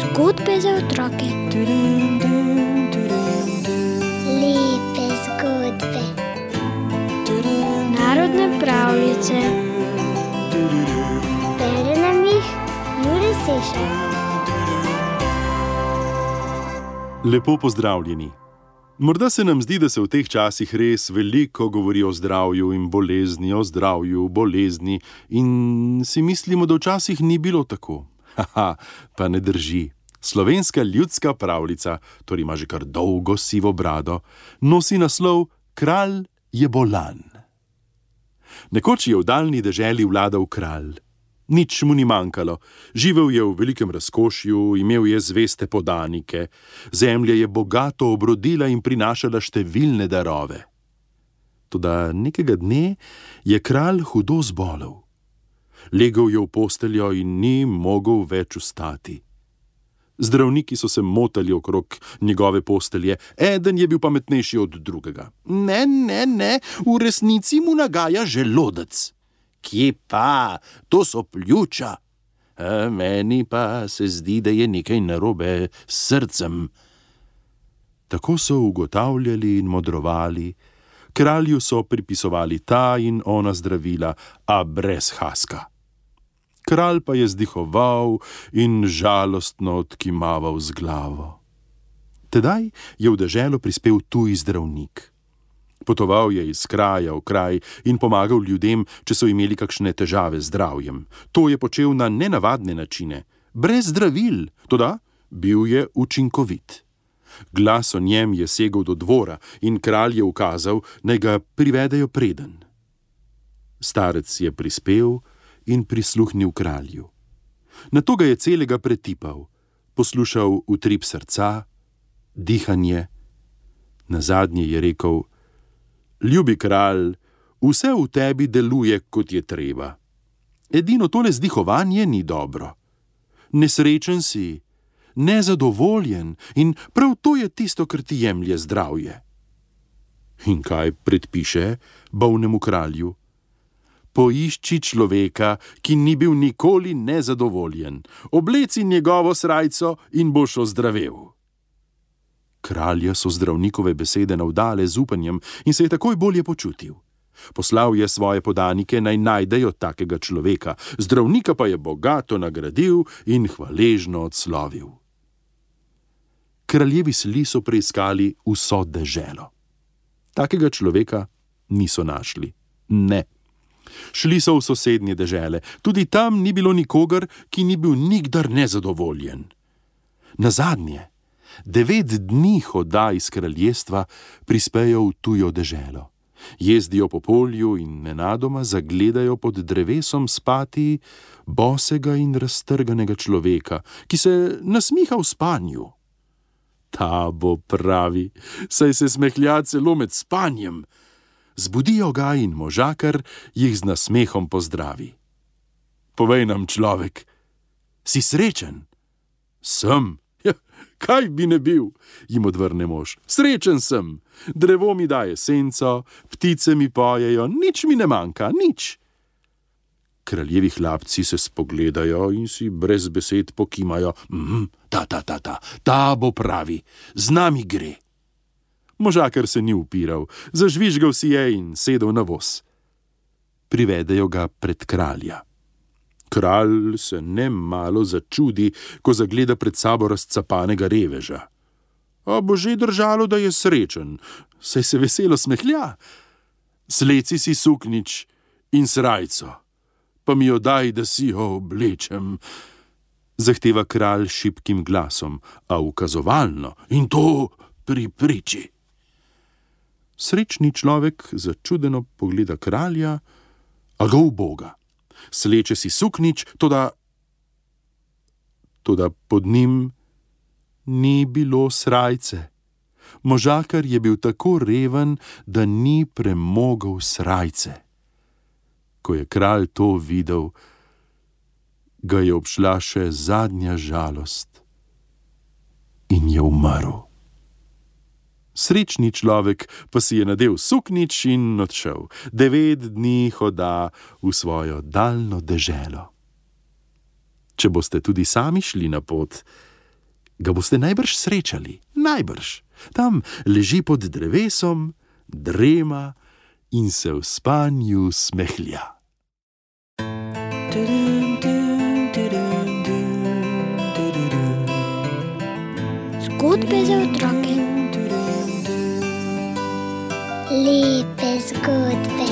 Zgodbe za otroke. Lepe zgodbe. Narodne pravljice. Bere nam jih Juri Sešar. Lepo pozdravljeni. Morda se nam zdi, da se v teh časih res veliko govori o zdravju in bolezni, o zdravju, bolezni, in si mislimo, da včasih ni bilo tako. Haha, pa ne drži. Slovenska ljudska pravljica, torej ima že kar dolgo sivo brado, nosi naslov Kralj je bolan. Nekoč je v daljni deželi vladal kralj. Nič mu ni manjkalo, živel je v velikem razkošju, imel je zveste podanike, zemlja je bogato obrodila in prinašala številne darove. Toda nekega dne je kralj hudo zbolel. Legel je v posteljo in ni mogel več vstati. Zdravniki so se motali okrog njegove postelje, eden je bil pametnejši od drugega. Ne, ne, ne, v resnici mu nagaja želodec. Kje pa, to so pljuča. A meni pa se zdi, da je nekaj narobe s srcem. Tako so ugotavljali in modrovali, kralju so pripisovali ta in ona zdravila, a brez haska. Kralj pa je zdihoval in žalostno odkimaval z glavo. Tedaj je v deželo prispel tuji zdravnik. Potoval je iz kraja v kraj in pomagal ljudem, če so imeli kakšne težave z zdravjem. To je počel na nenavadne načine, brez zdravil, toda bil je učinkovit. Glas o njem je segel do dvora in kralj je ukazal, naj ga privedejo preden. Starec je prispel in prisluhnil kralju. Na to ga je celega pretipal, poslušal utrip srca, dihanje. Na zadnje je rekel: Ljubi kralj, vse v tebi deluje, kot je treba. Edino tole zdihovanje ni dobro. Nesrečen si, nezadovoljen in prav to je tisto, kar ti jemlje zdravje. In kaj predpiše bolnemu kralju? Poišči človeka, ki ni bil nikoli nezadovoljen, obleci njegovo srajco in boš ozdravel. Kralja so zdravnikove besede navdale z upanjem in se je takoj bolje počutil. Poslal je svoje podanike naj najdejo takega človeka, zdravnika pa je bogato nagradil in hvaležno odslovil. Kraljevi sli so preiskali vso deželo. Takega človeka niso našli. Ne. Šli so v sosednje dežele, tudi tam ni bilo nikogar, ki ni bil nikdar nezadovoljen. Na zadnje, devet dni hoda iz kraljestva prispejo v tujo deželo. Jezdijo po polju in nenadoma zagledajo pod drevesom spati bosega in raztrganega človeka, ki se nasmiha v spanju. Ta bo pravi, saj se smehlja celo med spanjem. Zbudijo ga in možakar jih z nasmehom pozdravi. Povej nam, človek, si srečen? Sem. Ja, kaj bi ne bil, jim odvrne mož. Srečen sem, drevo mi daje senco, ptice mi pojejo, nič mi ne manjka, nič. Kraljevi hlapci se spogledajo in si brez besed pokimajo. Mm, ta, ta, ta, ta, ta bo pravi, z nami gre. Možakar se ni upiral, zažvižgal si je in sedel na voz. Privedejo ga pred kralja. Kralj se ne malo začudi, ko zagleda pred sabo razcapanega reveža. A bo že držalo, da je srečen, saj se veselo smehlja. Sleci si suknič in srajco, pa mi jo daj, da si jo oblečem. Zahteva kralj šipkim glasom, a ukazovalno in to pri priči. Srečni človek začudeno pogleda kralja, a ga v boga. Sleče si suknič, toda, toda pod njim ni bilo srajce. Možakar je bil tako reven, da ni premogel srajce. Ko je kralj to videl, ga je obšla še zadnja žalost in je umrl. Srečni človek pa si je nadel suknič in odšel. Devet dni hoda v svojo daljno deželo. Če boste tudi sami šli na pot, ga boste najbrž srečali, najbrž. Tam leži pod drevesom, drema in se v spanju smehlja. Zgodbe za otroke. Lepe zgodbe.